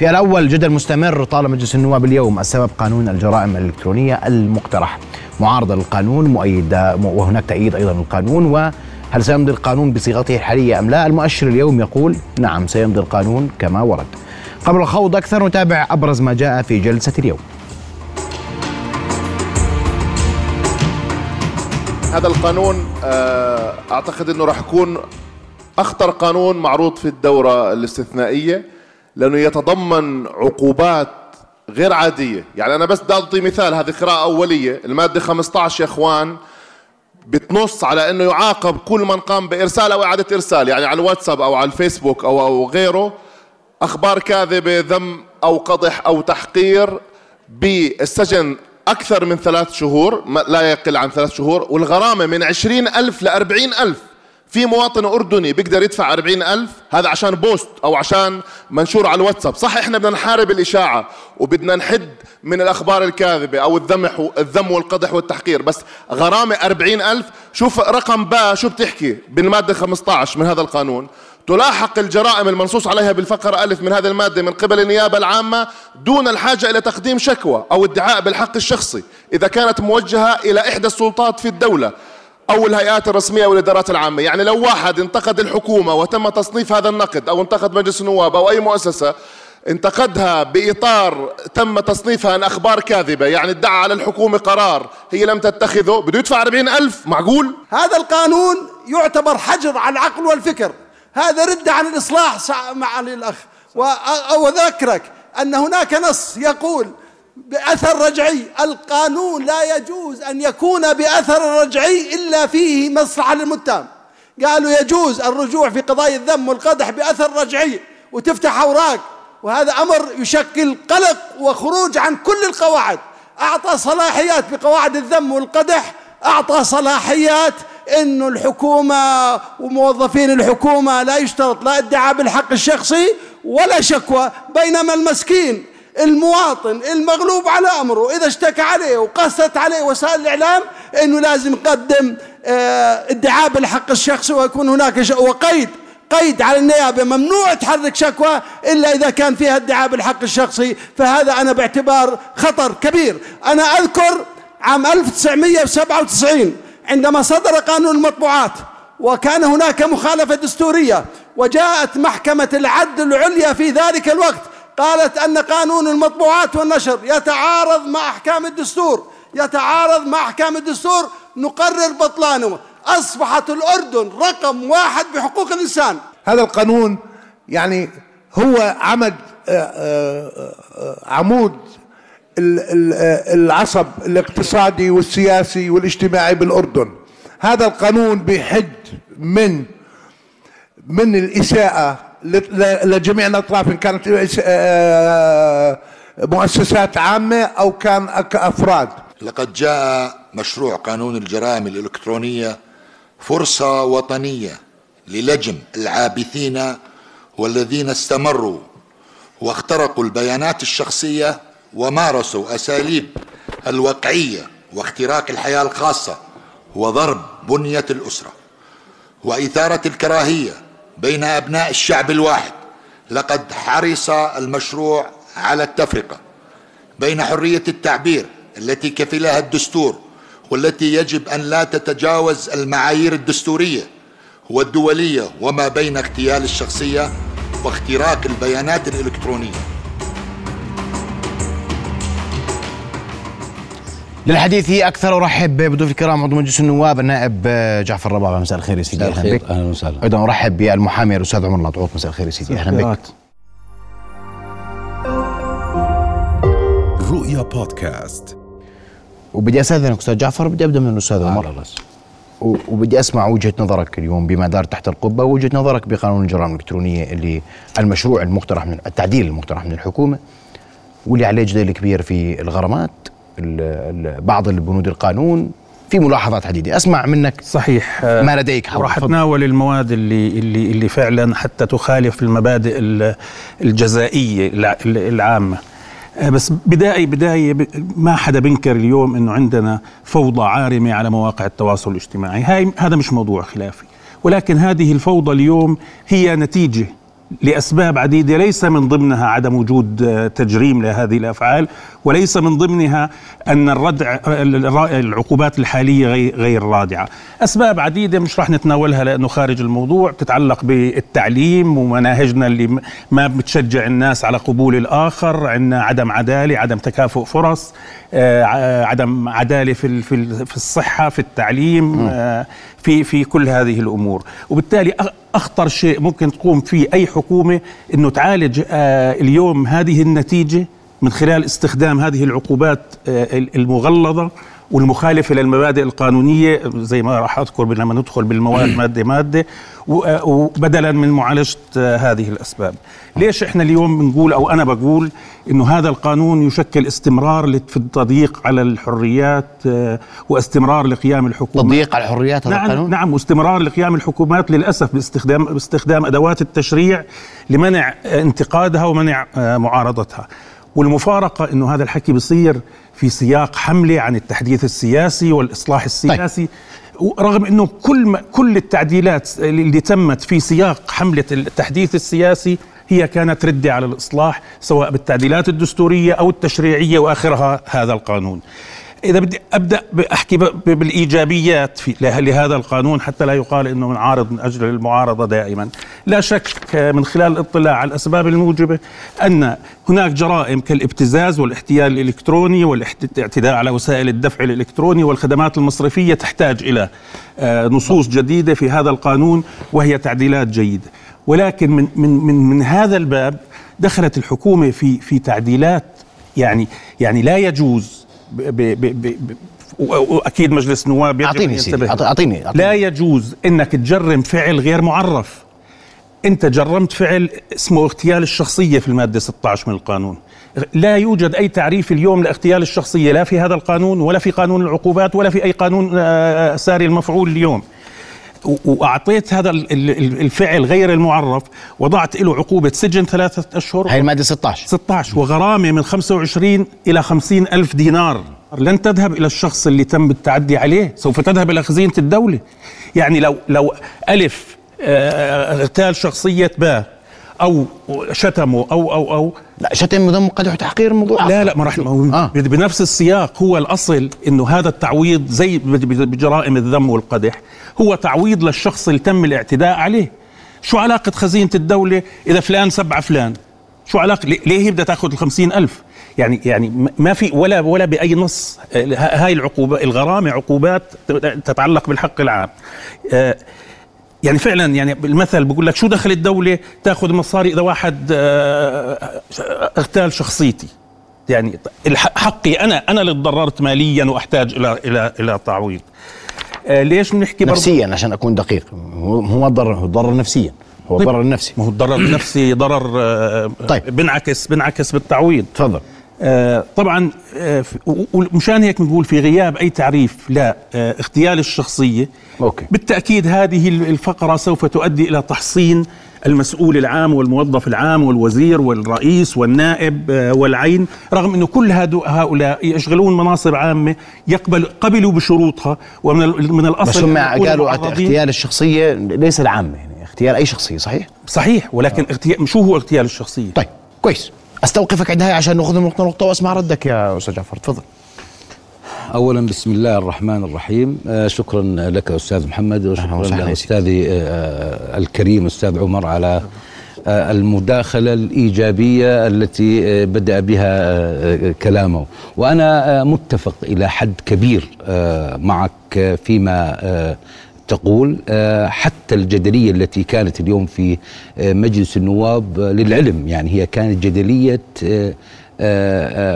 في الأول جدل مستمر طال مجلس النواب اليوم السبب قانون الجرائم الإلكترونية المقترح. معارضة للقانون مؤيدة وهناك تأييد أيضا للقانون وهل سيمضي القانون بصيغته الحالية أم لا؟ المؤشر اليوم يقول نعم سيمضي القانون كما ورد. قبل الخوض أكثر نتابع أبرز ما جاء في جلسة اليوم. هذا القانون آه، أعتقد إنه راح يكون أخطر قانون معروض في الدورة الاستثنائية. لأنه يتضمن عقوبات غير عادية. يعني أنا بس بدي أعطي مثال هذه قراءة أولية المادة 15 يا إخوان بتنص على إنه يعاقب كل من قام بإرسال أو إعادة إرسال يعني على الواتساب أو على الفيسبوك أو أو غيره أخبار كاذبة ذم أو قضح أو تحقير بالسجن أكثر من ثلاث شهور لا يقل عن ثلاث شهور والغرامة من عشرين ألف لأربعين ألف. في مواطن أردني بيقدر يدفع أربعين ألف هذا عشان بوست أو عشان منشور على الواتساب. صح إحنا بدنا نحارب الإشاعة وبدنا نحد من الأخبار الكاذبة أو الذمح الذم والقدح والتحقير. بس غرامة أربعين ألف شوف رقم با شو بتحكي؟ بالمادة 15 من هذا القانون. تلاحق الجرائم المنصوص عليها بالفقرة ألف من هذه المادة من قبل النيابة العامة دون الحاجة إلى تقديم شكوى أو ادعاء بالحق الشخصي إذا كانت موجهة إلى إحدى السلطات في الدولة. أو الهيئات الرسمية والإدارات العامة يعني لو واحد انتقد الحكومة وتم تصنيف هذا النقد أو انتقد مجلس النواب أو أي مؤسسة انتقدها بإطار تم تصنيفها أن أخبار كاذبة يعني ادعى على الحكومة قرار هي لم تتخذه بده يدفع 40 ألف معقول؟ هذا القانون يعتبر حجر على العقل والفكر هذا رد عن الإصلاح مع الأخ وأذكرك أن هناك نص يقول بأثر رجعي. القانون لا يجوز أن يكون بأثر رجعي إلا فيه مصلحة للمتهم. قالوا يجوز الرجوع في قضايا الذم والقدح بأثر رجعي وتفتح أوراق وهذا أمر يشكل قلق وخروج عن كل القواعد. أعطى صلاحيات بقواعد الذم والقدح أعطى صلاحيات إنه الحكومة وموظفين الحكومة لا يشترط لا ادعاء بالحق الشخصي ولا شكوى بينما المسكين المواطن المغلوب على أمره إذا اشتكى عليه وقست عليه وسائل الإعلام إنه لازم يقدم آه ادعاء بالحق الشخصي ويكون هناك وقيد قيد على النيابة ممنوع تحرك شكوى إلا إذا كان فيها ادعاء بالحق الشخصي. فهذا أنا باعتبار خطر كبير. أنا أذكر عام 1997 عندما صدر قانون المطبوعات وكان هناك مخالفة دستورية وجاءت محكمة العدل العليا في ذلك الوقت. قالت أن قانون المطبوعات والنشر يتعارض مع أحكام الدستور يتعارض مع أحكام الدستور نقرر بطلانه. أصبحت الأردن رقم واحد بحقوق الإنسان. هذا القانون يعني هو عمد آه، آه، آه، عمود العصب الاقتصادي والسياسي والاجتماعي بالأردن. هذا القانون بيحد من من الإساءة لجميع الأطراف إن كانت آه، مؤسسات عامة أو كان كأفراد لقد جاء مشروع قانون الجرائم الإلكترونية فرصة وطنية للجم العابثين والذين استمروا واخترقوا البيانات الشخصية ومارسوا أساليب الوقعية واختراق الحياة الخاصة وضرب بنية الأسرة وإثارة الكراهية بين أبناء الشعب الواحد. لقد حرص المشروع على التفرقة بين حرية التعبير التي كفلها الدستور والتي يجب أن لا تتجاوز المعايير الدستورية والدولية وما بين اغتيال الشخصية واختراق البيانات الإلكترونية. للحديث أكثر أرحب بضيوف الكرام عضو مجلس النواب النائب جعفر ربابه مساء الخير يا سيدي. أهلا بك. أهلا وسهلا. أيضا أرحب بالمحامي الأستاذ عمر العطوط مساء الخير يا سيدي. أهلا بك. رؤيا بودكاست. وبدي أستاذنك أستاذ جعفر بدي أبدأ من الأستاذ عمر. وبدي أسمع وجهة نظرك اليوم بما دار تحت القبة وجهه نظرك بقانون الجرائم الإلكترونية اللي المشروع المقترح من التعديل المقترح من الحكومة واللي عليه جدل كبير في الغرامات. بعض البنود القانون في ملاحظات عديده أسمع منك صحيح. ما لديك راح اتناول المواد اللي اللي اللي فعلا حتى تخالف المبادئ الجزائية العامة. بس بداية بداية ما حدا بينكر اليوم إنه عندنا فوضى عارمة على مواقع التواصل الاجتماعي. هاي هذا مش موضوع خلافي. ولكن هذه الفوضى اليوم هي نتيجة لأسباب عديدة ليس من ضمنها عدم وجود آه، تجريم لهذه الأفعال وليس من ضمنها أن الردع العقوبات الحالية غير رادعة. أسباب عديدة مش راح نتناولها لأنه خارج الموضوع بتتعلق بالتعليم ومناهجنا اللي ما بتشجع الناس على قبول الآخر، عندنا عدم عدالة، عدم تكافؤ فرص، آه، عدم عدالة في في الصحة، في التعليم، آه، في في كل هذه الأمور، وبالتالي أخطر شيء ممكن تقوم فيه أي حكومة إنه تعالج آه، اليوم هذه النتيجة من خلال استخدام هذه العقوبات المغلظة والمخالفة للمبادئ القانونية زي ما راح أذكر لما ندخل بالمواد مادة مادة وبدلا من معالجة هذه الأسباب. ليش إحنا اليوم بنقول أو أنا بقول إنه هذا القانون يشكل استمرار في التضييق على الحريات واستمرار لقيام الحكومات؟ تضييق على الحريات هذا نعم القانون؟ نعم واستمرار لقيام الحكومات للأسف باستخدام باستخدام أدوات التشريع لمنع انتقادها ومنع معارضتها. والمفارقة أنه هذا الحكي بصير في سياق حملة عن التحديث السياسي والإصلاح السياسي طيب. رغم أنه كل, ما كل التعديلات اللي تمت في سياق حملة التحديث السياسي هي كانت ردة على الإصلاح سواء بالتعديلات الدستورية أو التشريعية وآخرها هذا القانون إذا بدي أبدأ احكي بالإيجابيات في لهذا القانون حتى لا يقال إنه من عارض من أجل المعارضة دائما. لا شك من خلال الاطلاع على الأسباب الموجبة أن هناك جرائم كالابتزاز والاحتيال الإلكتروني والاعتداء على وسائل الدفع الإلكتروني والخدمات المصرفية تحتاج إلى آه، نصوص جديدة في هذا القانون وهي تعديلات جيدة. ولكن من من من من هذا الباب دخلت الحكومة في في تعديلات يعني يعني لا يجوز واكيد مجلس النواب أعطيني سيدي اعطيني لا يجوز إنك تجرم فعل غير معرف. أنت جرمت فعل اسمه اغتيال الشخصية في المادة 16 من القانون. لا يوجد أي تعريف اليوم لاغتيال الشخصية لا في هذا القانون ولا في قانون العقوبات ولا في أي قانون آه، ساري المفعول اليوم. وأعطيت هذا الفعل غير المعرف وضعت له عقوبة سجن ثلاثة أشهر. هي المادة 16 16 وغرامة من 25 إلى 50 ألف دينار. لن تذهب إلى الشخص اللي تم التعدي عليه سوف تذهب إلى خزينة الدولة. يعني لو لو ألف آه، اغتال شخصية باء أو شتمه أو أو أو. لا شتم وذم قدح تحقير الموضوع. لا لا ما راح آه. بنفس السياق هو الأصل إنه هذا التعويض زي بجرائم الذم والقدح هو تعويض للشخص اللي تم الاعتداء عليه. شو علاقة خزينة الدولة إذا فلان سبع فلان؟ شو علاقة؟ ليه هي بدها تاخذ الخمسين ألف؟ يعني يعني ما في ولا ولا بأي نص. هاي العقوبه الغرامة عقوبات تتعلق بالحق العام. آه، يعني فعلا يعني المثل بقول لك شو دخل الدولة تأخذ مصاري إذا واحد آه، اغتال شخصيتي. يعني حقي أنا أنا اللي تضررت ماليا وأحتاج إلى إلى إلى تعويض. آه، ليش بنحكي نفسيا عشان أكون دقيق. هو ما ضرر هو ضرر نفسيا. هو طيب. الضرر النفسي ما هو الضرر النفسي ضرر آه، طيب. بنعكس بنعكس بالتعويض. تفضل. طبعا آه ومشان هيك بنقول في غياب أي تعريف لا آه اغتيال الشخصية أوكي. بالتأكيد هذه الفقرة سوف تؤدي إلى تحصين المسؤول العام والموظف العام والوزير والرئيس والنائب آه والعين رغم إنه كل هؤلاء يشغلون مناصب عامة يقبل قبلوا بشروطها ومن من الأصل بس هم قالوا اغتيال الشخصية ليس العامة يعني اغتيال أي شخصية صحيح؟ صحيح ولكن اغتيال شو هو اغتيال الشخصية؟ طيب كويس أستوقفك عند هاي عشان ناخذ نقطه نقطة وأسمع ردك يا أستاذ جعفر تفضل. اولا بسم الله الرحمن الرحيم. آه شكرا لك أستاذ محمد وشكرا لأستاذي آه الكريم أستاذ عمر على آه المداخلة الإيجابية التي آه بدأ بها آه كلامه. وأنا آه متفق إلى حد كبير آه معك فيما آه تقول آه، حتى الجدلية التي كانت اليوم في آه، مجلس النواب آه، للعلم. يعني هي كانت جدلية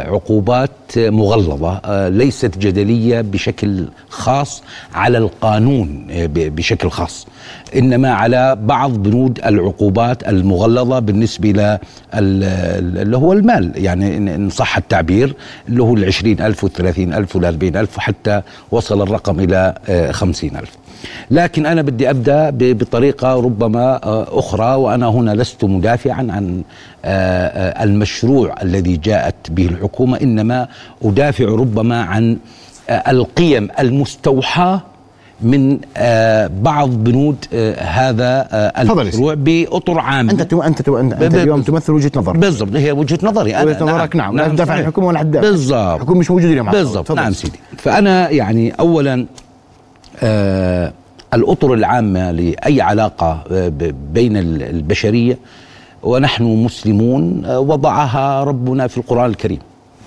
عقوبات مغلظة ليست جدلية بشكل خاص على القانون بشكل خاص إنما على بعض بنود العقوبات المغلظة بالنسبة اللي هو المال. يعني إن صح التعبير اللي هو العشرين ألف والثلاثين ألف والأربعين ألف حتى وصل الرقم إلى خمسين ألف. لكن أنا بدي أبدأ بطريقة ربما آه، أخرى وأنا هنا لست مدافعا عن آه، آه، المشروع الذي جاءت به الحكومة إنما أدافع ربما عن القيم المستوحاة من بعض بنود هذا المشروع بأطر عامه أنت تو أنت تو انت, أنت اليوم تمثل وجهة نظر. بالضبط هي وجهة نظري أنا. وجهة نظرك نعم, نعم. لا تدافع عن الحكومة ولا حد بالضبط. الحكومة مش موجودة اليوم. بالضبط. نعم سيدي. فأنا يعني اولا الأطر العامة لأي علاقة آه، بين البشرية ونحن مسلمون آه، وضعها ربنا في القرآن الكريم.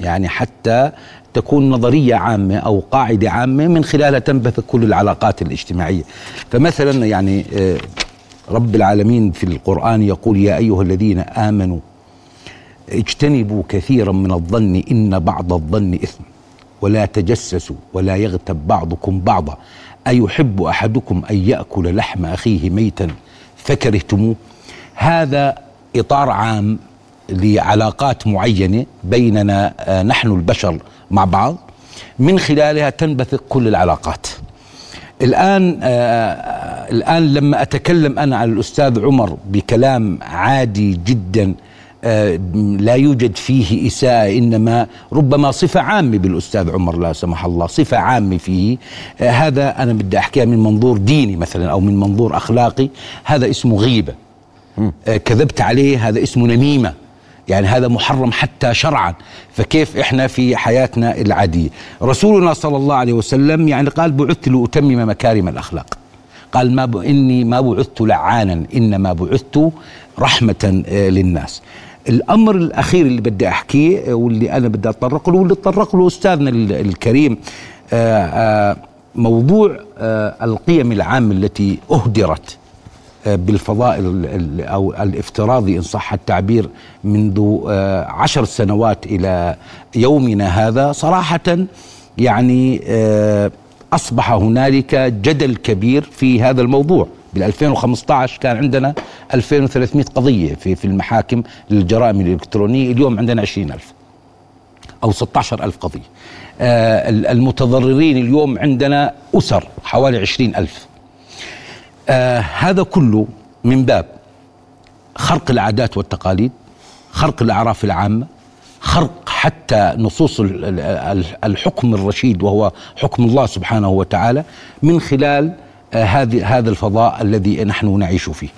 يعني حتى تكون نظرية عامة أو قاعدة عامة من خلالها تنبثق كل العلاقات الاجتماعية. فمثلا يعني آه، رب العالمين في القرآن يقول يا أيها الذين آمنوا اجتنبوا كثيرا من الظن إن بعض الظن إثم ولا تجسسوا ولا يغتب بعضكم بعضا. أيحب أحدكم أن يأكل لحم أخيه ميتا فكرهتموه؟ هذا إطار عام لعلاقات معينة بيننا آه، نحن البشر مع بعض. من خلالها تنبثق كل العلاقات. الآن آه الآن لما أتكلم أنا عن الأستاذ عمر بكلام عادي جدا آه لا يوجد فيه إساءة إنما ربما صفة عامة بالأستاذ عمر لا سمح الله صفة عامة فيه. آه هذا أنا بدي أحكيها من منظور ديني مثلا أو من منظور أخلاقي. هذا اسمه غيبة. آه كذبت عليه هذا اسمه نميمة. يعني هذا محرم حتى شرعا. فكيف إحنا في حياتنا العادية؟ رسولنا صلى الله عليه وسلم يعني قال بعثت لأتمم مكارم الأخلاق. قال ما ب... إني ما بعثت لعانا إنما بعثت رحمة آه، للناس. الأمر الأخير اللي بدي أحكيه واللي أنا بدي اتطرق له واللي تطرق له أستاذنا الكريم آه، آه، موضوع القيم العامة التي أهدرت بالفضاء أو الافتراضي إن صح التعبير منذ آه، عشر سنوات إلى يومنا هذا صراحة يعني آه، أصبح هنالك جدل كبير في هذا الموضوع. بال 2015 كان عندنا 2300 قضية في في المحاكم للجرائم الإلكترونية اليوم عندنا 20000 أو 16000 قضية. آه، المتضررين اليوم عندنا أسر حوالي 20000 آه هذا كله من باب خرق العادات والتقاليد خرق الأعراف العامة خرق حتى نصوص الحكم الرشيد وهو حكم الله سبحانه وتعالى من خلال هذه هذا الفضاء الذي نحن نعيش فيه.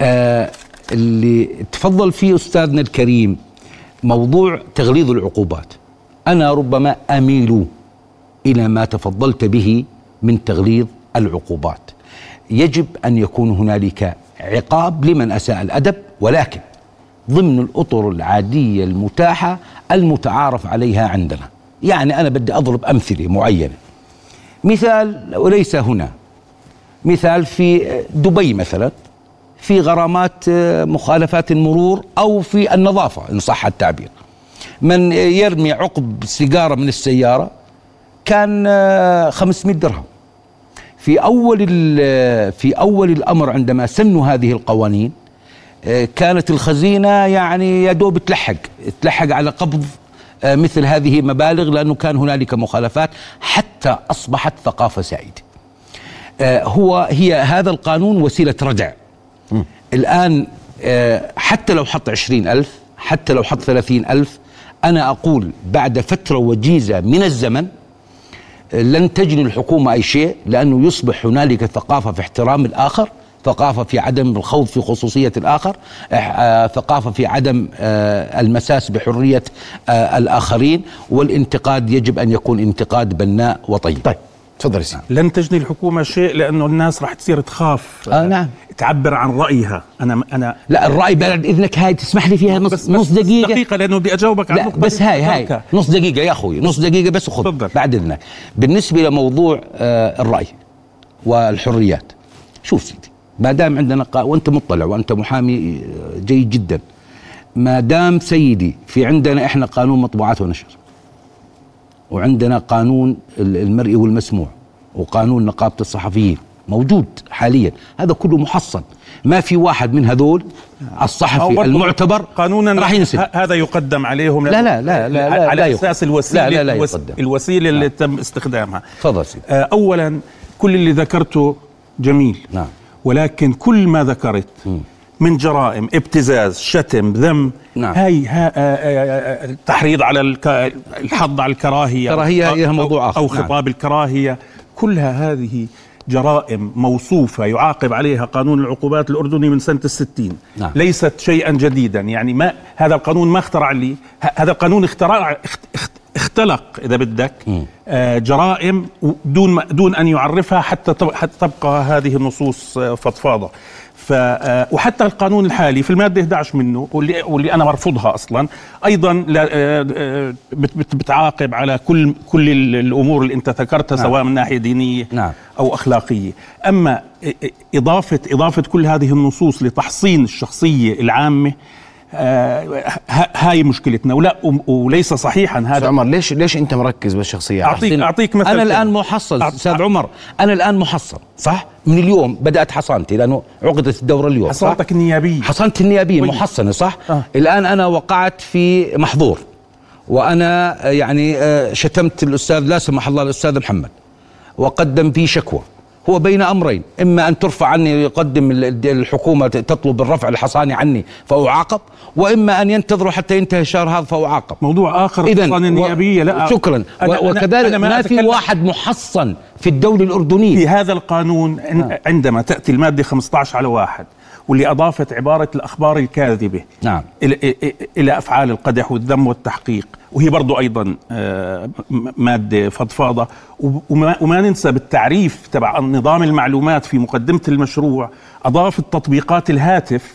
آه اللي تفضل فيه أستاذنا الكريم موضوع تغليظ العقوبات. أنا ربما أميل إلى ما تفضلت به من تغليظ العقوبات. يجب أن يكون هنالك عقاب لمن أساء الأدب ولكن ضمن الأطر العادية المتاحة المتعارف عليها عندنا. يعني أنا بدي أضرب أمثلة معينة. مثال وليس هنا. مثال في دبي مثلا في غرامات مخالفات المرور أو في النظافة إن صح التعبير من يرمي عقب سيجارة من السيارة كان 500 درهم في أول في أول الأمر عندما سنوا هذه القوانين آه، كانت الخزينة يعني يا دوب تلحق تلحق على قبض آه، مثل هذه مبالغ لأنه كان هنالك مخالفات حتى أصبحت ثقافة سائده. آه، هو هي هذا القانون وسيلة ردع. الآن حتى لو حط عشرين ألف حتى لو حط ثلاثين ألف أنا أقول بعد فترة وجيزة من الزمن لن تجني الحكومة أي شيء لأنه يصبح هنالك ثقافة في احترام الآخر ثقافة في عدم الخوض في خصوصية الآخر آه، ثقافة في عدم آه، المساس بحرية آه، الآخرين والانتقاد يجب أن يكون انتقاد بناء وطيب. طيب. تفضل سيدي. لن تجني الحكومة شيء لأنه الناس راح تصير تخاف. آه نعم. تعبر عن رأيها. أنا أنا لا الرأي بعد إذنك هاي تسمح لي فيها نص بس نص دقيقة. دقيقة لأنه بدي أجاوبك لا بس هاي هاي. نص دقيقة يا أخوي نص دقيقة بس خذ بعد إذنك. بالنسبة لموضوع آه الرأي والحريات شوف سيدي ما دام عندنا قا... وأنت مطلع وأنت محامي آه، جيد جدا ما دام سيدي في عندنا إحنا قانون مطبوعات ونشر وعندنا قانون المرئي والمسموع وقانون نقابة الصحفيين موجود حاليا. هذا كله محصن. ما في واحد من هذول الصحفي المعتبر قانونا راح ينسب. هذا يقدم عليهم. لا لا لا لا, لا على لا أساس الوسيله لا لا لا يقدم. الوسيلة اللي. تم استخدامها. تفضل سيدي. آه، اولا كل اللي ذكرته جميل. نعم. ولكن كل ما ذكرت م. من جرائم ابتزاز شتم ذم. نعم. هاي ها التحريض على الحض على الكراهية. الكراهية هي موضوع أخر. أو نعم. خطاب نعم. الكراهية. كلها هذه جرائم موصوفة يعاقب عليها قانون العقوبات الأردني من سنة الستين. نعم. ليست شيئا جديدا. يعني ما هذا القانون ما اخترع لي. هذا القانون اخترع اخت- اخت- اختلق إذا بدك. آه، جرائم دون دون أن يعرفها حتى حتى تبقى هذه النصوص آه، فضفاضة. ف آه، وحتى القانون الحالي في المادة 11 منه واللي واللي أنا برفضها أصلا أيضا آه، آه، بت- بت- بتعاقب على كل كل ال- الأمور اللي أنت ذكرتها سواء من ناحية دينية نعم. أو أخلاقية أما إضافة إضافة كل هذه النصوص لتحصين الشخصية العامة هاي مشكلتنا ولا وليس صحيحا هذا. عمر ليش ليش أنت مركز بالشخصية؟ اعطيك أعطيك مثل أنا الآن أعط- أستاذ عمر أنا الآن محصن صح؟ من اليوم بدأت حصانتي لأنه عقدت الدورة اليوم؟ حصانتك النيابية. حصانتي النيابية طيب. محصنة صح؟ آه. الآن أنا وقعت في محظور وأنا آه، يعني آه، شتمت الأستاذ لا سمح الله الأستاذ محمد وقدم فيه شكوى. هو بين أمرين. إما أن ترفع عني يقدم ال- الحكومة تطلب الرفع الحصاني عني فأعاقب وإما أن ينتظروا حتى ينتهي الشهر هذا فأعاقب. موضوع آخر اذا النيابية لا. شكرا. أنا- وكذلك أنا ما, في أتكلم- واحد محصن في الدولة الأردنية. في هذا القانون عن- عندما تأتي المادة 15 على واحد واللي أضافت عبارة الأخبار الكاذبة نعم. إلى, أفعال القدح والذم والتحقيق. وهي برضو أيضا آه، مادة فضفاضة. وما, وما ننسى بالتعريف تبع نظام المعلومات في مقدمة المشروع أضاف تطبيقات الهاتف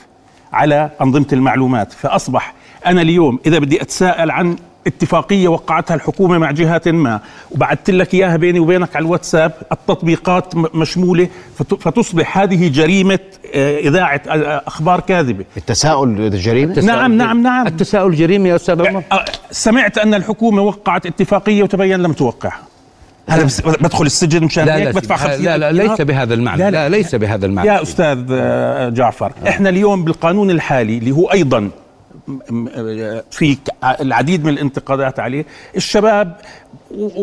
على أنظمة المعلومات. فأصبح أنا اليوم إذا بدي أتساءل عن اتفاقية وقعتها الحكومة مع جهات ما. وبعثت لك إياها بيني وبينك على الواتساب التطبيقات م- مشمولة فت- فتصبح هذه جريمة آه، إذاعة آه، أخبار كاذبة. التساؤل جريمة؟ نعم نعم نعم. التساؤل جريمة يا أستاذ عمر؟ آه، سمعت أن الحكومة وقعت اتفاقية وتبين لم توقعها هذا بس بدخل السجن مشان لا هيك لا, بدفع سيدي. 50 لا لا؟ ليس بهذا المعنى. لا, لا ليس بهذا المعنى. يا أستاذ جعفر إحنا اليوم بالقانون الحالي اللي هو أيضا في العديد من الانتقادات عليه. الشباب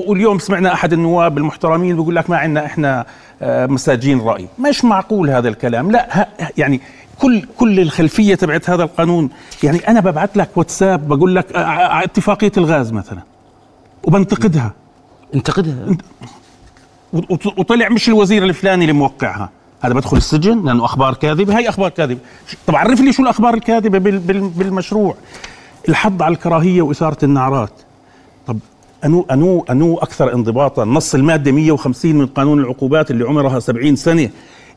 واليوم سمعنا أحد النواب المحترمين بيقول لك ما عندنا إحنا آه، مساجين رأي. مش معقول هذا الكلام؟ لا يعني كل كل الخلفية تبعت هذا القانون. يعني أنا ببعث لك واتساب بقول لك آه، ع- اتفاقية الغاز مثلا. وبنتقدها. انتقدها. وط- وطلع مش الوزير الفلاني اللي موقعها. هذا بدخل السجن لأنه أخبار كاذبة. هي أخبار كاذبة. طب عرف لي شو الأخبار الكاذبة بال- بال- بالمشروع؟ الحض على الكراهية وإثارة النعرات. طب انو انو أنو أكثر انضباطا؟ نص المادة 150 من قانون العقوبات اللي عمرها 70 سنة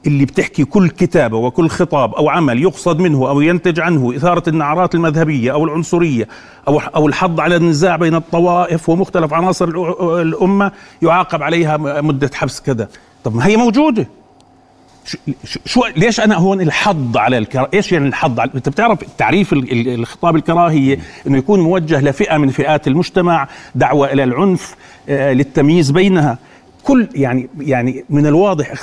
اللي بتحكي كل كتابة وكل خطاب أو عمل يقصد منه أو ينتج عنه إثارة النعرات المذهبية أو العنصرية أو أو الحض على النزاع بين الطوائف ومختلف عناصر الأمة يعاقب عليها مدة حبس كذا. طب ما هي موجودة. شو- ليش أنا هون الحض على الكرا... إيش يعني الحض على... أنت بتعرف تعريف ال- ال- الخطاب الكراهية إنه يكون موجه لفئة من فئات المجتمع دعوة إلى العنف آه للتمييز بينها. كل يعني يعني من الواضح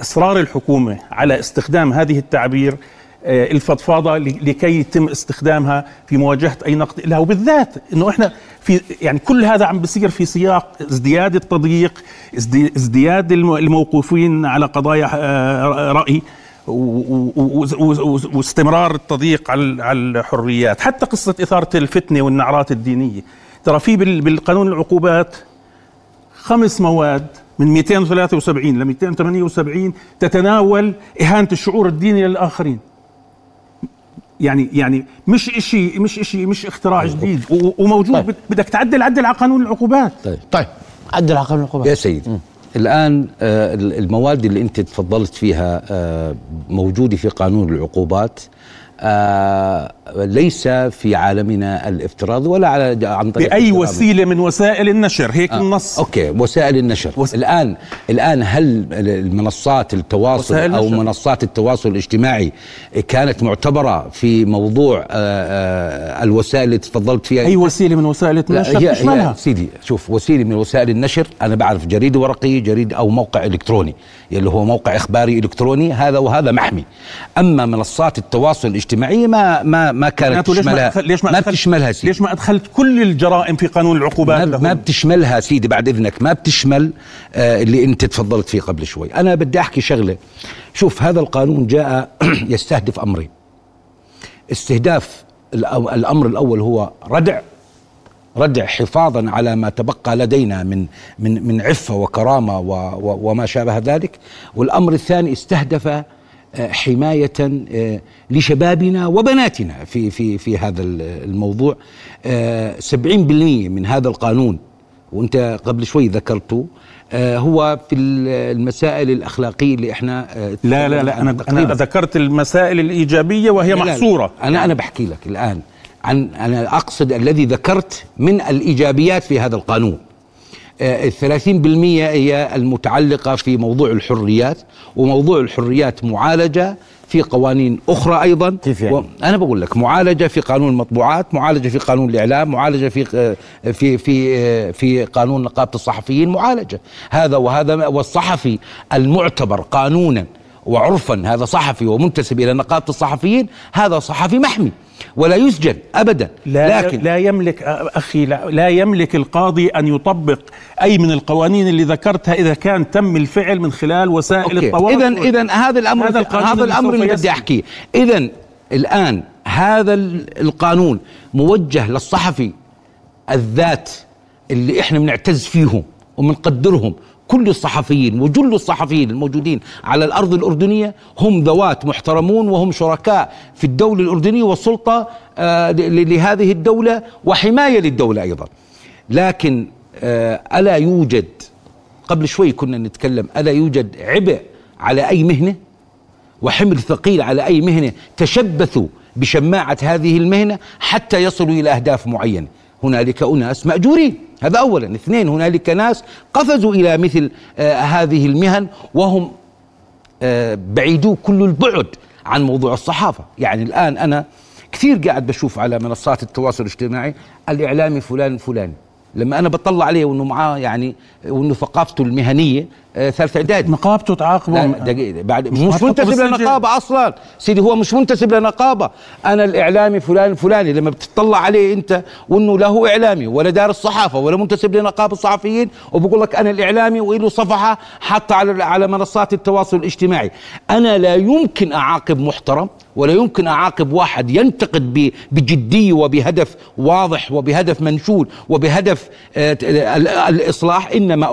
إصرار الحكومة على استخدام هذه التعبير آه، الفضفاضة لكي يتم استخدامها في مواجهة أي نقد لها. وبالذات إنه إحنا في يعني كل هذا عم بصير في سياق ازدياد التضييق ازدي- ازدياد الم- الموقوفين على قضايا آه، و- واستمرار التضييق على الحريات حتى قصة إثارة الفتنة والنعرات الدينية. ترى في بال- بالقانون العقوبات خمس مواد من 273 ل 278 تتناول إهانة الشعور الديني للآخرين. يعني يعني مش إشي مش إشي مش اختراع جديد و- وموجود. طيب. طيب. بدك تعدل عدل على قانون العقوبات. طيب. طيب. عدل على قانون يا العقوبات سيدي الآن آه، المواد اللي أنت تفضلت فيها آه، موجودة في قانون العقوبات. آه، ليس في عالمنا الافتراضي ولا على عن طريق بأي. وسيلة من وسائل النشر هيك النص أوكي وسائل النشر وس-. الان الآن هل المنصات التواصل أو النشر. منصات التواصل الاجتماعي كانت معتبرة في موضوع آه، آه، الوسائل اللي تفضلت فيها أي وسيلة من وسائل النشر هي, هي سيدي شوف وسيلة من وسائل النشر أنا بعرف جريده ورقيه جريده أو موقع إلكتروني اللي هو موقع إخباري إلكتروني هذا وهذا محمي أما منصات التواصل الاجتماعي ما ما ما كانت تشملها ليش ما, ما بتشملها سيدي. ليش ما أدخلت كل الجرائم في قانون العقوبات ما؟ ما بتشملها سيدي بعد إذنك. ما بتشمل آه اللي أنت تفضلت فيه قبل شوي. أنا بدي أحكي شغلة. شوف هذا القانون جاء يستهدف أمرين. استهداف الأمر الأول هو ردع. ردع حفاظا على ما تبقى لدينا من من من عفة وكرامة و و وما شابه ذلك. والأمر الثاني استهدف آه، حماية آه، لشبابنا وبناتنا في في في هذا الموضوع. آه، 70% من هذا القانون وانت قبل شوي ذكرته آه، هو في المسائل الأخلاقية اللي إحنا آه، لا لا لا أنا أنا ذكرت المسائل الإيجابية وهي لا، لا، محصورة. أنا أنا بحكي لك الآن عن أنا أقصد الذي ذكرت من الإيجابيات في هذا القانون. الثلاثين بالمية هي المتعلقة في موضوع الحريات وموضوع الحريات معالجة في قوانين أخرى أيضا. كيف يعني؟ و... أنا بقول لك معالجة في قانون المطبوعات معالجة في قانون الإعلام معالجة في في في في قانون نقابة الصحفيين معالجة. هذا وهذا والصحفي المعتبر قانونا وعرفا هذا صحفي ومنتسب إلى نقابة الصحفيين هذا صحفي محمي. ولا يسجن أبدا. لا لكن لا يملك أخي لا, لا يملك القاضي أن يطبق أي من القوانين اللي ذكرتها إذا كان تم الفعل من خلال وسائل التواصل. اذا اذا هذا الأمر هذا هذا, هذا اللي الأمر سوف اللي بدي يسري. أحكيه. اذا الآن هذا ال- القانون موجه للصحفي الذات اللي إحنا بنعتز فيهم وبنقدرهم. كل الصحفيين وجل الصحفيين الموجودين على الأرض الأردنية هم ذوات محترمون وهم شركاء في الدولة الأردنية والسلطة آه، لهذه الدولة وحماية للدولة أيضا. لكن آه، ألا يوجد قبل شوي كنا نتكلم ألا يوجد عبء على أي مهنة وحمل ثقيل على أي مهنة تشبثوا بشماعة هذه المهنة حتى يصلوا إلى أهداف معينة؟ هنالك أناس مأجورين. هذا اولا. اثنين هنالك ناس قفزوا إلى مثل آه هذه المهن وهم آه بعيدو كل البعد عن موضوع الصحافة. يعني الآن أنا كثير قاعد بشوف على منصات التواصل الاجتماعي الإعلامي فلان فلان لما أنا بطلع عليه وإنه معاه يعني وإنه ثقافته المهنية آه ثالث إعدادي. نقابته لا تعاقبه دقيقة بعد مش مش, منتسب بالسجل. لنقابة أصلا. سيدي هو مش منتسب لنقابة. أنا الإعلامي فلان الفلاني لما بتطلع عليه أنت وأنه لا هو إعلامي ولا دارس صحافة ولا منتسب لنقابة الصحفيين وبقول لك أنا الإعلامي وله صفحة حاطة على على منصات التواصل الاجتماعي. أنا لا يمكن أعاقب محترم ولا يمكن أعاقب واحد ينتقد ب- بجدية وبهدف واضح وبهدف منشود وبهدف آه، ال- الإصلاح إنما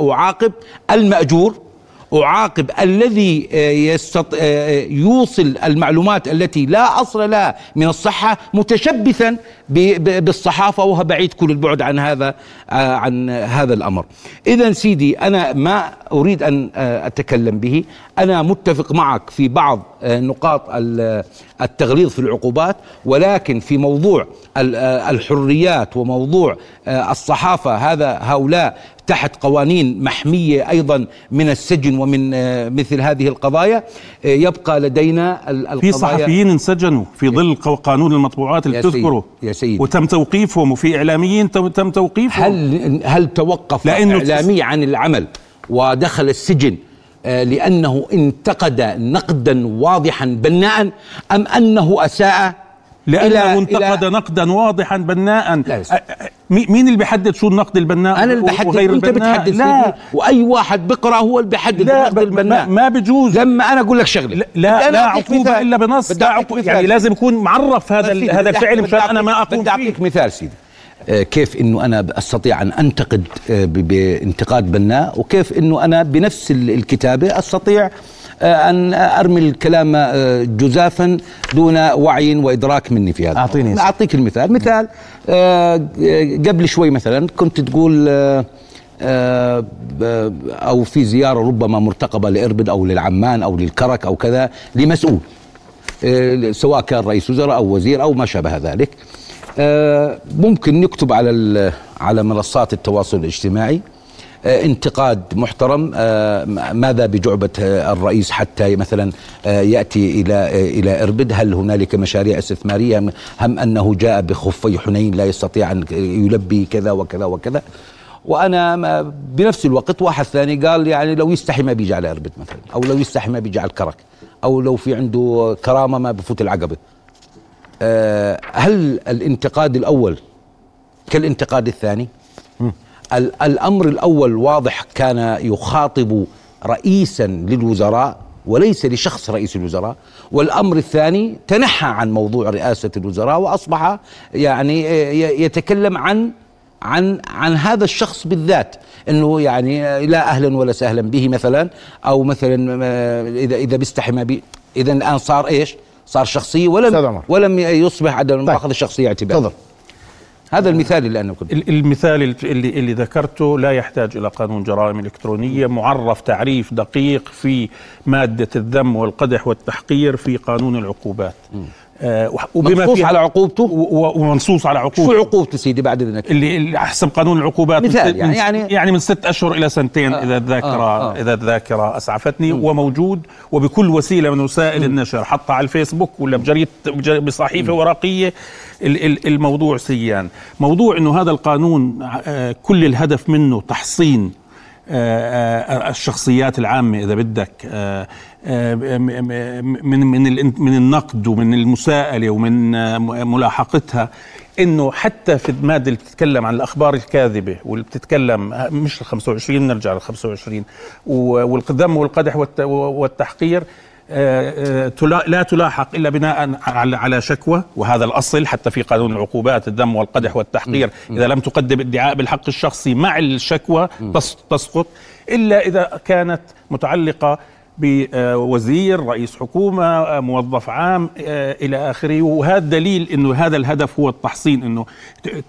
أعاقب الذي آه، يستط... آه، يوصل المعلومات التي لا أصل لها من الصحة متشبثا. بالصحافة وهو بعيد كل البعد عن هذا آه، عن هذا الأمر إذا سيدي أنا ما أريد أن آه، أتكلم به أنا متفق معك في بعض آه، نقاط ال- التغليظ في العقوبات ولكن في موضوع ال- آه، الحريات وموضوع آه، الصحافة هذا هؤلاء تحت قوانين محمية أيضا من السجن ومن آه، مثل هذه القضايا. آه، يبقى لدينا ال- القضايا في صحفيين انسجنوا في ظل قانون المطبوعات اللي بتذكره يا سيدي. وتم توقيفهم وفي إعلاميين تم, توقيفهم. هل هل توقف لأنه إعلامي عن العمل ودخل السجن آه، لأنه انتقد نقدا واضحا بناء أم أنه أساء لأنه إلى- انتقد إلى نقدا واضحا بناء مين اللي بيحدد شو النقد البناء؟ أنا اللي بحدد. البناء؟ بتحدد لا. وأي واحد بقرأ هو اللي بيحدد النقد البناء. ما بجوز. لما أنا أقول لك شغلة. لا لا, لا عقوبة. إلا بنص. لا عقوبة. يعني لازم يكون معرف هذا هذا الفعل مشان أنا ما أقوم بدي أعطيك مثال سيدي. آه، كيف إنه أنا أستطيع أن أنتقد آه، بانتقاد بناء؟ وكيف إنه أنا بنفس ال- الكتابة أستطيع آه، أن أرمي الكلام آه، جزافا دون وعي وإدراك مني في هذا. أعطيني. أعطيك المثال. مثال آه، قبل شوي مثلا كنت تقول أو في زيارة ربما مرتقبة لإربد أو للعمان أو للكرك أو كذا لمسؤول سواء كان رئيس وزراء أو وزير أو ما شابه ذلك. ممكن نكتب على على منصات التواصل الاجتماعي. انتقاد محترم آه، ماذا بجعبة آه، الرئيس حتى مثلا آه، يأتي إلى آه، إلى إربد؟ هل هنالك مشاريع استثمارية؟ هم أنه جاء بخفي حنين لا يستطيع أن يلبي كذا وكذا وكذا. وأنا بنفس الوقت واحد ثاني قال يعني لو يستحي ما بيجي على إربد مثلا أو لو يستحي ما بيجي على الكرك أو لو في عنده كرامة ما بفوت العقبة. آه، هل الانتقاد الأول كالانتقاد الثاني؟ ال- الأمر الأول واضح كان يخاطب رئيسا للوزراء وليس لشخص رئيس الوزراء والأمر الثاني تنحى عن موضوع رئاسة الوزراء وأصبح يعني يتكلم عن عن عن هذا الشخص بالذات إنه يعني لا أهلا ولا سهلا به مثلا أو مثلا إذا إذا بيستحي ما بي إذا الآن صار إيش؟ صار شخصيه ولم. ولم يصبح عدم طيب. مؤاخذه الشخصية اعتبار تفضل هذا المثال اللي أنا ال- المثال اللي اللي ذكرته لا يحتاج إلى قانون جرائم إلكترونية معرف تعريف دقيق في مادة الذم والقدح والتحقير في قانون العقوبات. وبما منصوص فيها على عقوبته؟ ومنصوص على شو عقوبته عقوبته سيدي بعد إذنك؟ اللي, اللي حسب قانون العقوبات مثال يعني- من يعني- يعني من ست أشهر إلى سنتين آه، إذا الذاكره آه، آه. إذا الذاكرة أسعفتني وموجود وبكل وسيلة من وسائل النشر حتى على الفيسبوك ولا بجريده بج- بصحيفة ورقية ال- ال- الموضوع سيان موضوع إنه هذا القانون آه، كل الهدف منه تحصين آه، آه، الشخصيات العامة إذا بدك آه، آه، من من من النقد ومن المساءلة ومن آه، ملاحقتها إنه حتى في المادة اللي بتتكلم عن الأخبار الكاذبة واللي بتتكلم آه، مش ال 25 نرجع لل 25 و- والقدم والقدح والت- والتحقير آه، لا تلاحق إلا بناء على شكوى وهذا الأصل حتى في قانون العقوبات الذم والقدح والتحقير. إذا لم تقدم ادعاء بالحق الشخصي مع الشكوى تس- تسقط إلا إذا كانت متعلقة بوزير رئيس حكومة موظف عام آه، إلى آخره. وهذا دليل أنه هذا الهدف هو التحصين أنه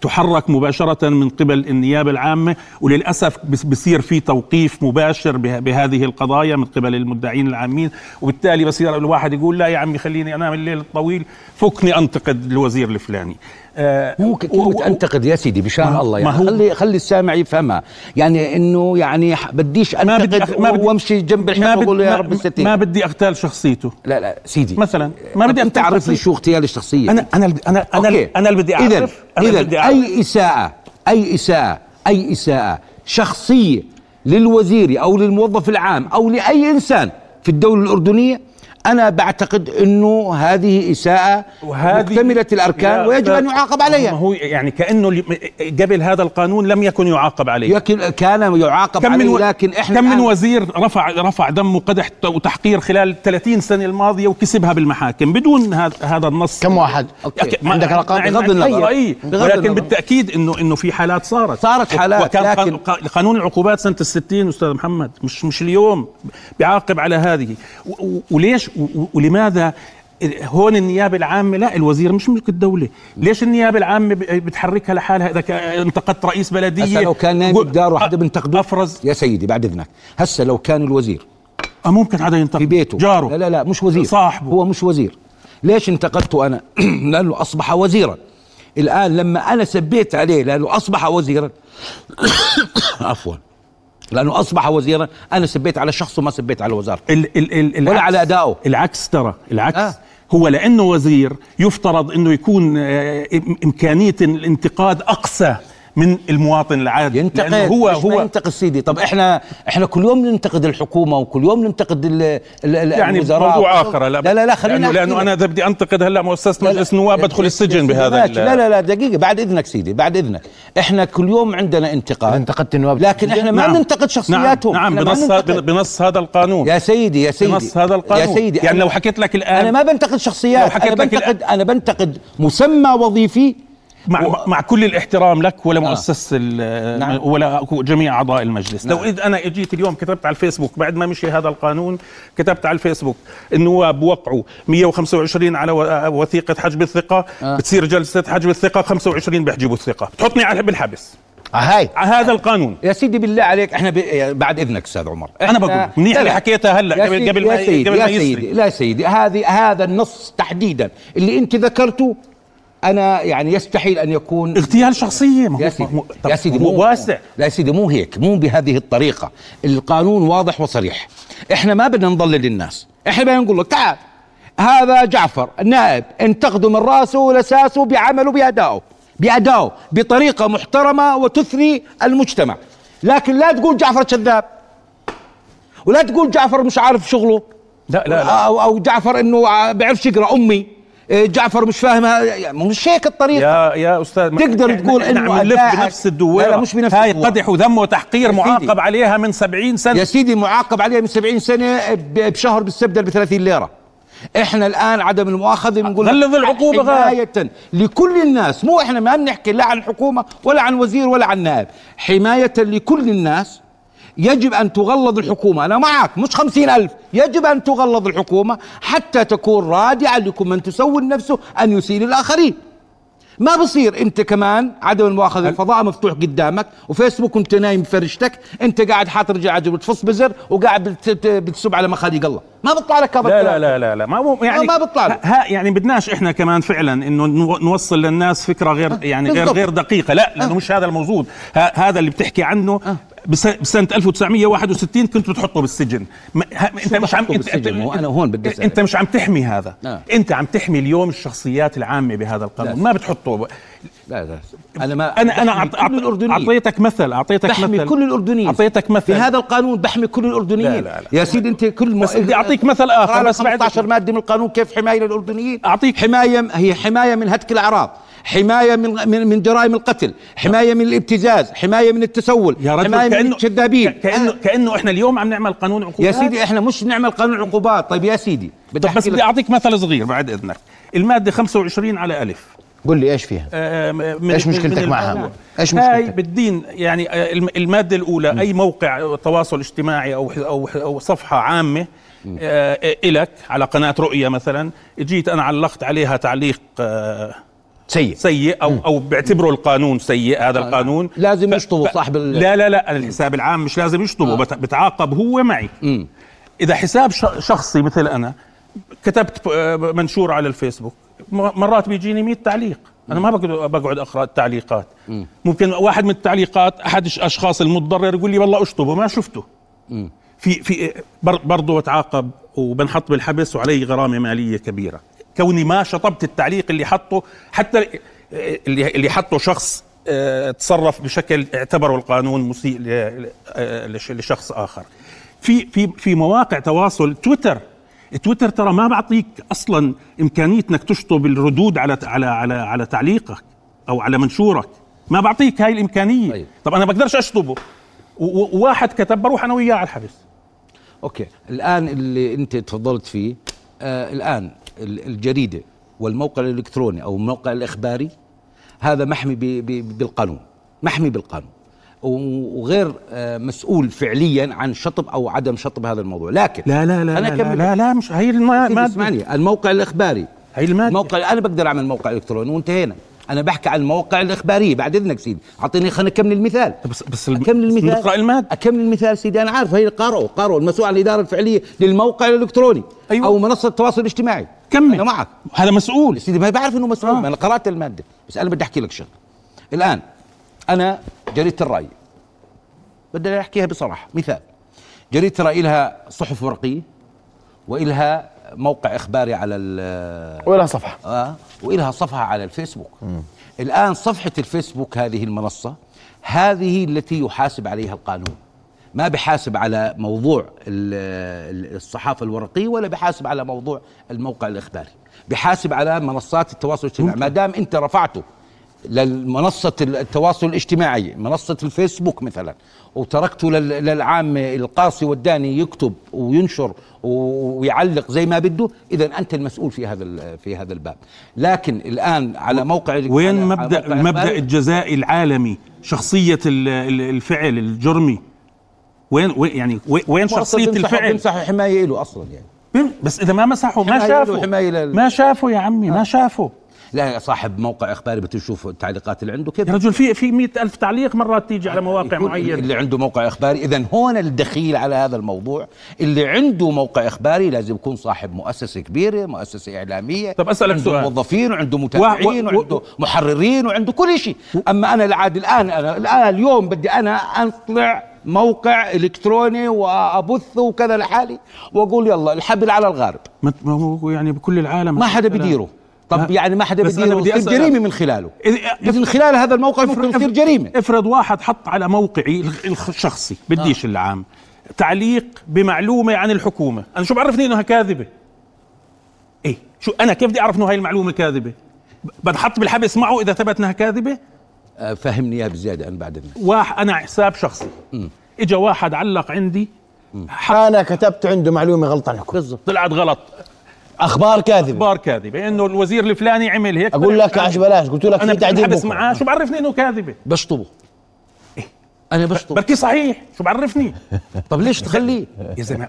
تحرك مباشرة من قبل النيابة العامة. وللأسف بصير في توقيف مباشر به- بهذه القضايا من قبل المدعين العامين. وبالتالي بصير الواحد يقول لا يا عمي خليني أنام الليل الطويل فكني أنتقد الوزير الفلاني. آه، و- كلمة أنتقد يا سيدي؟ بشان الله. ما يعني هو- خلي خلي السامع يفهمها. يعني إنه يعني بديش ما بدي أنتقد ما بدي- وأمشي جنب الحيط وأقول له يا رب الستين ما بدي أغتال شخصيته. لا لا سيدي. مثلا ما بدي أنت تعرف لي. شو اغتيال الشخصيه أنا أنا أنا أنا okay. أنا اللي بدي أعرف. أنا بدي أعرف. اي إساءة أي إساءة أي إساءة شخصية للوزير أو للموظف العام أو لأي إنسان في الدولة الأردنية أنا بعتقد إنه هذه إساءة مكتملة الأركان يا ويجب أستاذ، أن يعاقب ما عليها هو يعني كأنه اللي- قبل هذا القانون لم يكن يعاقب عليه لكن كان يعاقب كم من عليه و... لكن إحنا كم من وزير رفع رفع دم وقدح وتحقير خلال 30 سنة الماضية وكسبها بالمحاكم بدون هذا هذا النص كم واحد؟ أوكي. عندك أرقام؟ ما- بغض النظر. بغض ولكن النظر. بالتأكيد انه إنه في حالات صارت صارت حالات، وكان لكن- قا- قانون العقوبات سنة الستين أستاذ محمد مش مش اليوم بيعاقب على هذه وليش ولماذا هون النيابة العامة؟ لا الوزير مش ملك الدولة. ليش النيابة العامة بتحركها لحالها؟ إذا انتقدت رئيس بلدية هسه لو كان نايم بداره حدا بنتقده أفرز يا سيدي بعد إذنك. هسه لو كان الوزير آه ممكن حدا ينتقد. في بيته. جاره. لا لا لا مش وزير. صاحبه. هو مش وزير. ليش انتقدته أنا؟ لأنه أصبح وزيرا. الآن لما أنا سبيت عليه لأنه أصبح وزيرا. عفوا. لأنه أصبح وزيرا أنا سبيت على شخص وما سبيت على وزارته ال ال ال ولا العكس- على أدائه. العكس ترى العكس آه. هو لأنه وزير يفترض إنه يكون آه، إمكانية الانتقاد أقصى من المواطن العادي ينتقد. لأنه هو هو ينتقد سيدي؟ طب إحنا إحنا كل يوم ننتقد الحكومة وكل يوم ننتقد ال ال ال يعني الوزراء. موضوع آخر لا لا لا خلينا لأنه, لأنه. أنا اذا بدي أنتقد هلا مؤسسة لا لا. مجلس النواب بدخل السجن بهذا لا لا لا دقيقة بعد إذنك سيدي بعد إذنك. إحنا كل يوم عندنا انتقاد. انتقدت النواب لكن إحنا ما نعم. بننتقد شخصياتهم. نعم, إحنا نعم ما بنص ننتقد. بنص هذا القانون. يا سيدي يا سيدي. بنص هذا القانون. يا سيدي يعني لو حكيت لك الان أنا ما بنتقد شخصيات. لك بنتقد أنا بنتقد مسمى وظيفي مع, و- مع كل الاحترام لك ولا آه. نعم. ولا جميع أعضاء المجلس نعم. لو إذ أنا اجيت اليوم كتبت على الفيسبوك بعد ما مشي هذا القانون كتبت على الفيسبوك النواب وقعوا 125 على وثيقة حجب الثقة آه. بتصير جلسة حجب الثقة 25 بيحجبوا الثقة بتحطني على بالحبس آه، هاي على هذا القانون يا سيدي بالله عليك إحنا ب... بعد إذنك أستاذ عمر إحنا- بقول منيح اللي. حكيتها هلا قبل- قبل ما- يا سيدي قبل يا. سيدي لا سيدي هذه هذا النص تحديدا اللي أنت ذكرته أنا يعني يستحيل أن يكون اغتيال شخصية. ما هو يا سيدي طب يا سيدي هو واسع. لا يا سيدي مو هيك مو بهذه الطريقة. القانون واضح وصريح. إحنا ما بدنا نضلل الناس إحنا بدنا نقول لك تعال هذا جعفر النائب انتقده من راسه لساسه بعمله بأدائه. بأدائه بطريقة محترمة وتثري المجتمع. لكن لا تقول جعفر كذاب. ولا تقول جعفر مش عارف شغله. لا لا لا. أو جعفر إنه بيعرفش يقرأ أمي. جعفر مش فاهم يعني مش هيك الطريقة. يا يا أستاذ تقدر إحنا- تقول عم نلف بنفس الدويره لا لا مش بنفس هاي. قدح وذم وتحقير. معاقب عليها من 70 سنة. يا سيدي معاقب عليه من 70 سنة بشهر بيستبدل ب 30 ليرة. إحنا الآن عدم المؤاخذة بنقول غلظ العقوبة غير. حماية لكل الناس. مو إحنا ما بنحكي لا عن الحكومة ولا عن وزير ولا عن نائب حماية لكل الناس. يجب أن تغلظ الحكومة. أنا معك مش خمسين ألف. يجب أن تغلظ الحكومة حتى تكون رادعة لكل من تسول نفسه أن يسيء للآخرين. ما بصير أنت كمان عدم المؤاخذة الفضاء مفتوح قدامك وفيسبوك وأنت نايم بفرشتك أنت قاعد حاطط رجل عجل وتفص بزر وقاعد بت- بتسب على مخاليق الله. ما بيطلع لك هذا لا لا. لا لا لا ما مو يعني ما بيطلع له. ها يعني بدناش إحنا كمان فعلا إنه نو- نوصل للناس فكرة غير يعني غير. غير دقيقة لا لأنه مش هذا الموجود هذا اللي بتحكي عنه بس- بسنة 1961 كنت بتحطه بالسجن أنت مش عم انت أنا هون بدي. أنت مش عم تحمي هذا آه. أنت عم تحمي اليوم الشخصيات العامة بهذا القانون. ما بتحطه لا لا. أنا ما أنا أنا. أعطيتك مثل أعطيتك بحمي مثل. كل الأردنيين. أعطيتك مثل. في هذا القانون بحمي كل الأردنيين. لا، لا، لا. يا سيدي أنت كل بس بدي أعطيك مثل قال بس بعد- 15 مادة من القانون كيف حماية للأردنيين؟ أعطيك- حماية هي حماية من هتك الأعراض. حماية من من, من جرائم القتل. حماية من الابتزاز. حماية من التسول. يا رجل حماية من كانه الكذابين كانه كأنه إحنا اليوم عم نعمل قانون عقوبات. يا سيدي إحنا مش نعمل قانون عقوبات. طيب يا سيدي بدي بس بدي أعطيك مثل صغير بعد إذنك. المادة 25 على ألف. قل لي إيش فيها؟ آه، من إيش من- مشكلتك من معها؟ القانون. إيش هاي مشكلتك؟ بالدين يعني آه، الم- المادة الأولى أي موقع تواصل اجتماعي أو أو أو صفحة عامة آه، إلك على قناة رؤية مثلا جيت أنا علقت عليها تعليق آه، سيء. سيء أو أو بعتبره القانون سيء هذا القانون. لازم يشطبوا ف- صاحب ال- لا لا لا الحساب العام مش لازم يشطبه بت- بتعاقب هو معي. إذا حساب ش- شخصي مثل أنا كتبت آه، منشور على الفيسبوك. م- مرات بيجيني 100 تعليق. أنا ما بقعد بقعد أقرأ التعليقات. ممكن واحد من التعليقات أحد الاشخاص المتضرر يقول لي والله أشطبه ما شفته. في في بر- برضه بتعاقب وبنحط بالحبس وعلي غرامة مالية كبيرة. كوني ما شطبت التعليق اللي حطه حتى اللي اللي حطه شخص آه، تصرف بشكل اعتبره القانون مسيء آه، لش- لشخص آخر. في في في مواقع تواصل تويتر تويتر ترى ما بعطيك أصلا امكانيه إنك تشطب الردود على على على على تعليقك أو على منشورك. ما بعطيك هاي الإمكانية. طيب. طب أنا بقدرش أشطبه. وواحد كتب بروح أنا وياه على الحبس. أوكي. الآن اللي أنت تفضلت فيه آه الآن ال- الجريدة والموقع الإلكتروني أو الموقع الإخباري هذا محمي بالقانون. محمي بالقانون. وغير آه مسؤول فعليا عن شطب أو عدم شطب هذا الموضوع. لكن لا لا لا أنا لا, أكمل لا, لا مش هي الما- سيدي ما اسمعني الموقع الإخباري. هي المادة. الموقع أنا بقدر أعمل موقع إلكتروني وانتهينا. أنا بحكي عن المواقع الاخباريه بعد إذنك سيدي. أعطيني خليني أكمل المثال. بس بس أكمل المثال. نقرأ المادة. أكمل المثال سيدي أنا عارف هي قارئوا قارئوا المسؤول عن الإدارة الفعلية للموقع الإلكتروني أيوة. أو منصة التواصل الاجتماعي. كمل. أنا معك. هذا مسؤول. سيدي ما بعرف إنه مسؤول آه. ما أنا قرأت المادة. بس أنا بدي أحكي لك شغلة. الآن أنا جريدة الرأي. بدي أحكيها بصراحة. مثال جريدة الرأي لها صحف ورقية وإلها موقع إخباري على ال- ولا صفحة. آه وإلها صفحة على الفيسبوك. الآن صفحة الفيسبوك هذه المنصة هذه التي يحاسب عليها القانون. ما بحاسب على موضوع ال- ال- الصحافة الورقية ولا بحاسب على موضوع الموقع الإخباري. بحاسب على منصات التواصل الاجتماعي. ما دام أنت رفعته للمنصة التواصل الاجتماعي منصة الفيسبوك مثلا. وتركته لل- للعامة القاصي والداني يكتب وينشر ويعلق زي ما بده. إذا أنت المسؤول في هذا في هذا الباب. لكن الآن على موقع وين مبدا موقع المبدا الجزائي العالمي؟ شخصية ال- ال- الفعل الجرمي. وين يعني وين- شخصية الفعل؟ بيمسحوا حماية له أصلا يعني. بس إذا ما مسحوا ما شافوا ما شافوا يا عمي ما شافوا لا صاحب موقع إخباري بتشوف التعليقات اللي عنده كيف يا رجل في في مئة ألف تعليق مرات تيجي على مواقع معينة. اللي عنده موقع إخباري. اذا هون الدخيل على هذا الموضوع. اللي عنده موقع إخباري لازم يكون صاحب مؤسسة كبيرة مؤسسة إعلامية طب أسألك عنده سؤال. موظفين وعنده متابعين و- و- وعنده محررين وعنده كل شيء. أما أنا العاد الآن أنا الآن اليوم بدي أنا أطلع موقع إلكتروني وابثه وكذا لحالي وأقول يلا الحبل على الغارب. ما هو يعني بكل العالم. ما حدا بديره طب. يعني ما حدا بدي أسألك. جريمة من خلاله. من خلال هذا الموقع ممكن تصير جريمة. افرض واحد حط على موقعي الشخصي بديش العام تعليق بمعلومة عن الحكومة. أنا شو بعرفني إنها كاذبة؟ إيه. شو أنا كيف بدي أعرف إنه هاي المعلومة كاذبة؟ ب- بنحط بالحبس معه إذا ثبت إنها كاذبة؟ آه، فهمني إياها بزيادة أنا بعد إذنك. واحد أنا حساب شخصي. إجا واحد علق عندي أنا كتبت عنده معلومة غلط عن الحكومة. بالضبط. طلعت غلط. أخبار كاذبة. أخبار كاذبة. إنه الوزير الفلاني عمل هيك. أقول لك عش بلاش قلت لك أنا في تعديل بتحدث بكرة. معاه. شو بعرفني إنه كاذبة؟ بشطبه. أنا بشطب بركي صحيح. شو بعرفني؟ طب ليش تخليه؟ يا زلمة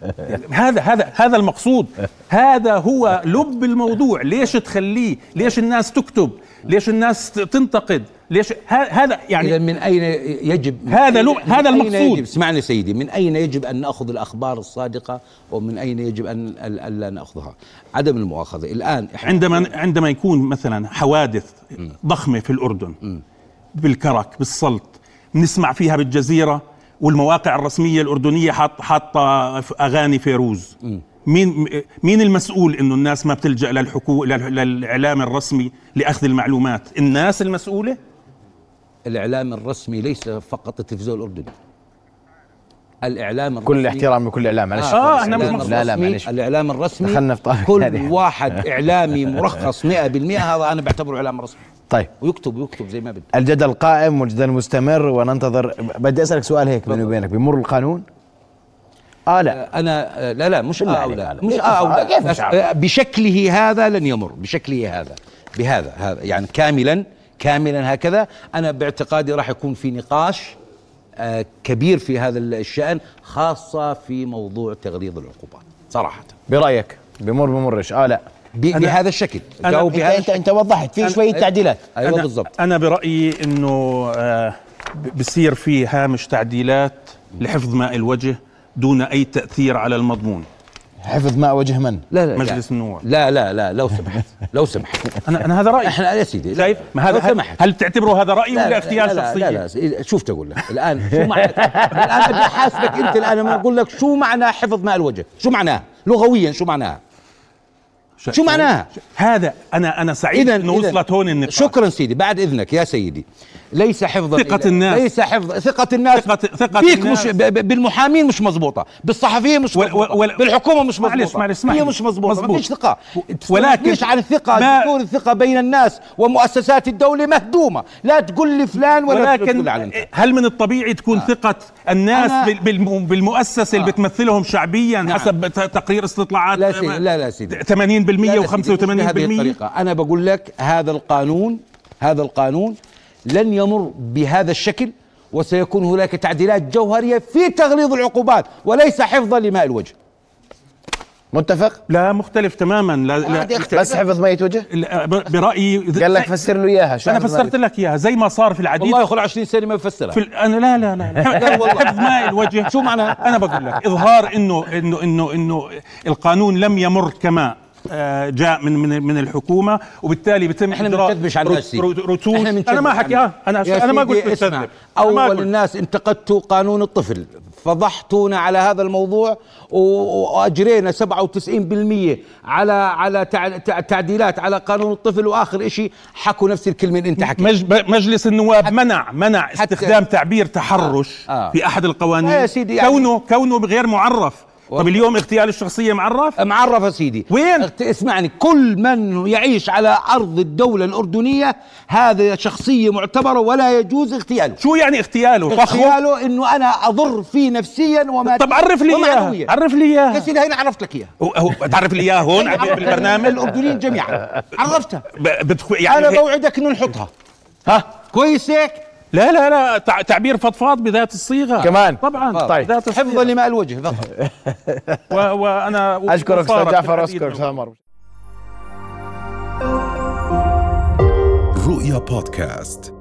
هذا هذا هذا المقصود. هذا هو لب الموضوع. ليش تخليه؟ ليش الناس تكتب؟ ليش الناس تنتقد؟ ليش هذا يعني من أين يجب من هذا لو- أين- هذا أين المقصود. اسمعني سيدي من أين يجب أن نأخذ الأخبار الصادقة ومن أين يجب أن ال- الا نأخذها؟ عدم المؤاخذة. الآن إحنا عندما عندما يكون مثلا حوادث ضخمة في الأردن بالكرك بالسلط بنسمع فيها بالجزيرة والمواقع الرسمية الأردنية حاط حاطة أغاني فيروز مين مين المسؤول إنه الناس ما بتلجأ للحكو لل- للإعلام الرسمي لأخذ المعلومات؟ الناس المسؤولة؟ الإعلام الرسمي ليس فقط التلفزيون الأردني. الإعلام كل الرسمي الاحترام لكل الاعلام معلش. آه، إحنا مش مقصود. لا لا معلش. الإعلام الرسمي دخلنا في طابق كل هذه. واحد إعلامي مرخص 100% هذا أنا بعتبره إعلام رسمي. طيب. ويكتب ويكتب زي ما بده الجدل قائم والجدل مستمر وننتظر بدي أسألك سؤال هيك بيني وبينك. بمر القانون؟ آه لا. أنا لا لا مش آه أو لا. عليك. مش آه أو لا. كيف مش عارف؟ بشكله هذا لن يمر بشكله هذا بهذا هذا يعني كاملا كاملا هكذا. أنا باعتقادي راح يكون في نقاش آه كبير في هذا الشأن خاصة في موضوع تغليظ العقوبات صراحة. برأيك؟ بمر بمرش آه لا. بهذا الشكل. أنا- أنت بهذا أنت, أنت وضحت. في أنا- شوية تعديلات. أيوه أنا بالضبط. أنا برأيي إنه آه، بصير في هامش تعديلات لحفظ ماء الوجه. دون أي تأثير على المضمون. حفظ ماء وجه من؟ لا لا مجلس يعني النواب. لا لا لا لو سمحت. لو سمحت. أنا أنا هذا رأيي. إحنا يا سيدي شايف؟ ما لو هذا هل, سمحت. هل تعتبره هذا رأي ولا اغتيال لا لا, لا لا شوف تقول لك. الآن شو معنى؟ الآن بدي أحاسبك أنت الآن لما أقول لك شو معنى حفظ ماء الوجه؟ شو معناه؟ لغويا شو معناها شو معناها؟ هذا أنا أنا سعيد إنه وصلت هون النقاش شكرا سيدي بعد إذنك يا سيدي. ليس حفظا ثقة الناس. ليس حفظ ثقة الناس. ثقة- ثقة فيك الناس. مش بالمحامين مش مزبوطة بالصحفيين مش وال- بالحكومة مش معلش- مزبوطة معلش، اسمح هي. مش مزبوطة ما مزبوط. فيش ثقة. ولكن ليش عن الثقة ما- دستور الثقة بين الناس ومؤسسات الدولة مهدومة. لا تقول لي فلان ولا تقول ولكن انت هل من الطبيعي تكون ثقة الناس أنا- بال- بالم- بالمؤسسة اللي آه. بتمثلهم شعبيا حسب ت- تقرير استطلاعات؟ لا سيدي لا لا سيدي. 80% لا لا سيدي، مش بهذه و85% الطريقة. أنا بقول لك هذا القانون هذا القانون لن يمر بهذا الشكل وسيكون هناك تعديلات جوهرية في تغليظ العقوبات وليس حفظا لماء الوجه متفق لا مختلف تماما لا لا. بس حفظ مية وجه لا، ب- برأيي قال لك فسر له إياها شو أنا فسرت؟ لك إياها زي ما صار في العديد والله يخل 20 سنة ما بفسرها في ال- أنا لا لا لا, لا. حفظ ماء الوجه شو معناه؟ أنا بقول لك إظهار إنه إنه إنه إنه القانون لم يمر كما جاء من من من الحكومة وبالتالي بيتم إحنا بنكذبش على الناس رت- رت- رتوش أنا ما حكي آه أنا يا أنا ما قلت ما أول. الناس انتقدتوا قانون الطفل فضحتونا على هذا الموضوع وأجرينا 97% على على تع- تع- تعديلات على قانون الطفل وآخر شيء حكوا نفس الكلمة اللي أنت حكيتها مجلس النواب منع منع استخدام تعبير تحرش آه. آه. في أحد القوانين. لا يا سيدي يعني- كونه كونه غير معرف. طب. اليوم اغتيال الشخصية معرف؟ معرفة سيدي. وين؟ اخت- اسمعني كل من يعيش على أرض الدولة الأردنية هذا شخصية معتبرة ولا يجوز اغتياله. شو يعني اغتياله؟ اغتياله إنه أنا أضر فيه نفسيا وما طب عرف لي إياه. ومعنوياً. عرف لي يا اياه سيدي هنا عرفت لك هو تعرف لي إياه هون بالبرنامج؟ الأردنيين جميعا. عرفتها ب- بتخ... يعني أنا بوعدك إنه نحطها. ها؟ كويس هيك؟ لا لا لا تع- تعبير فضفاض بذات الصيغة كمان؟ طبعا طيب. بذات حفظا لماء الوجه فقط. وأنا أشكرك أستاذ جعفر اشكرك عمر رؤيا بودكاست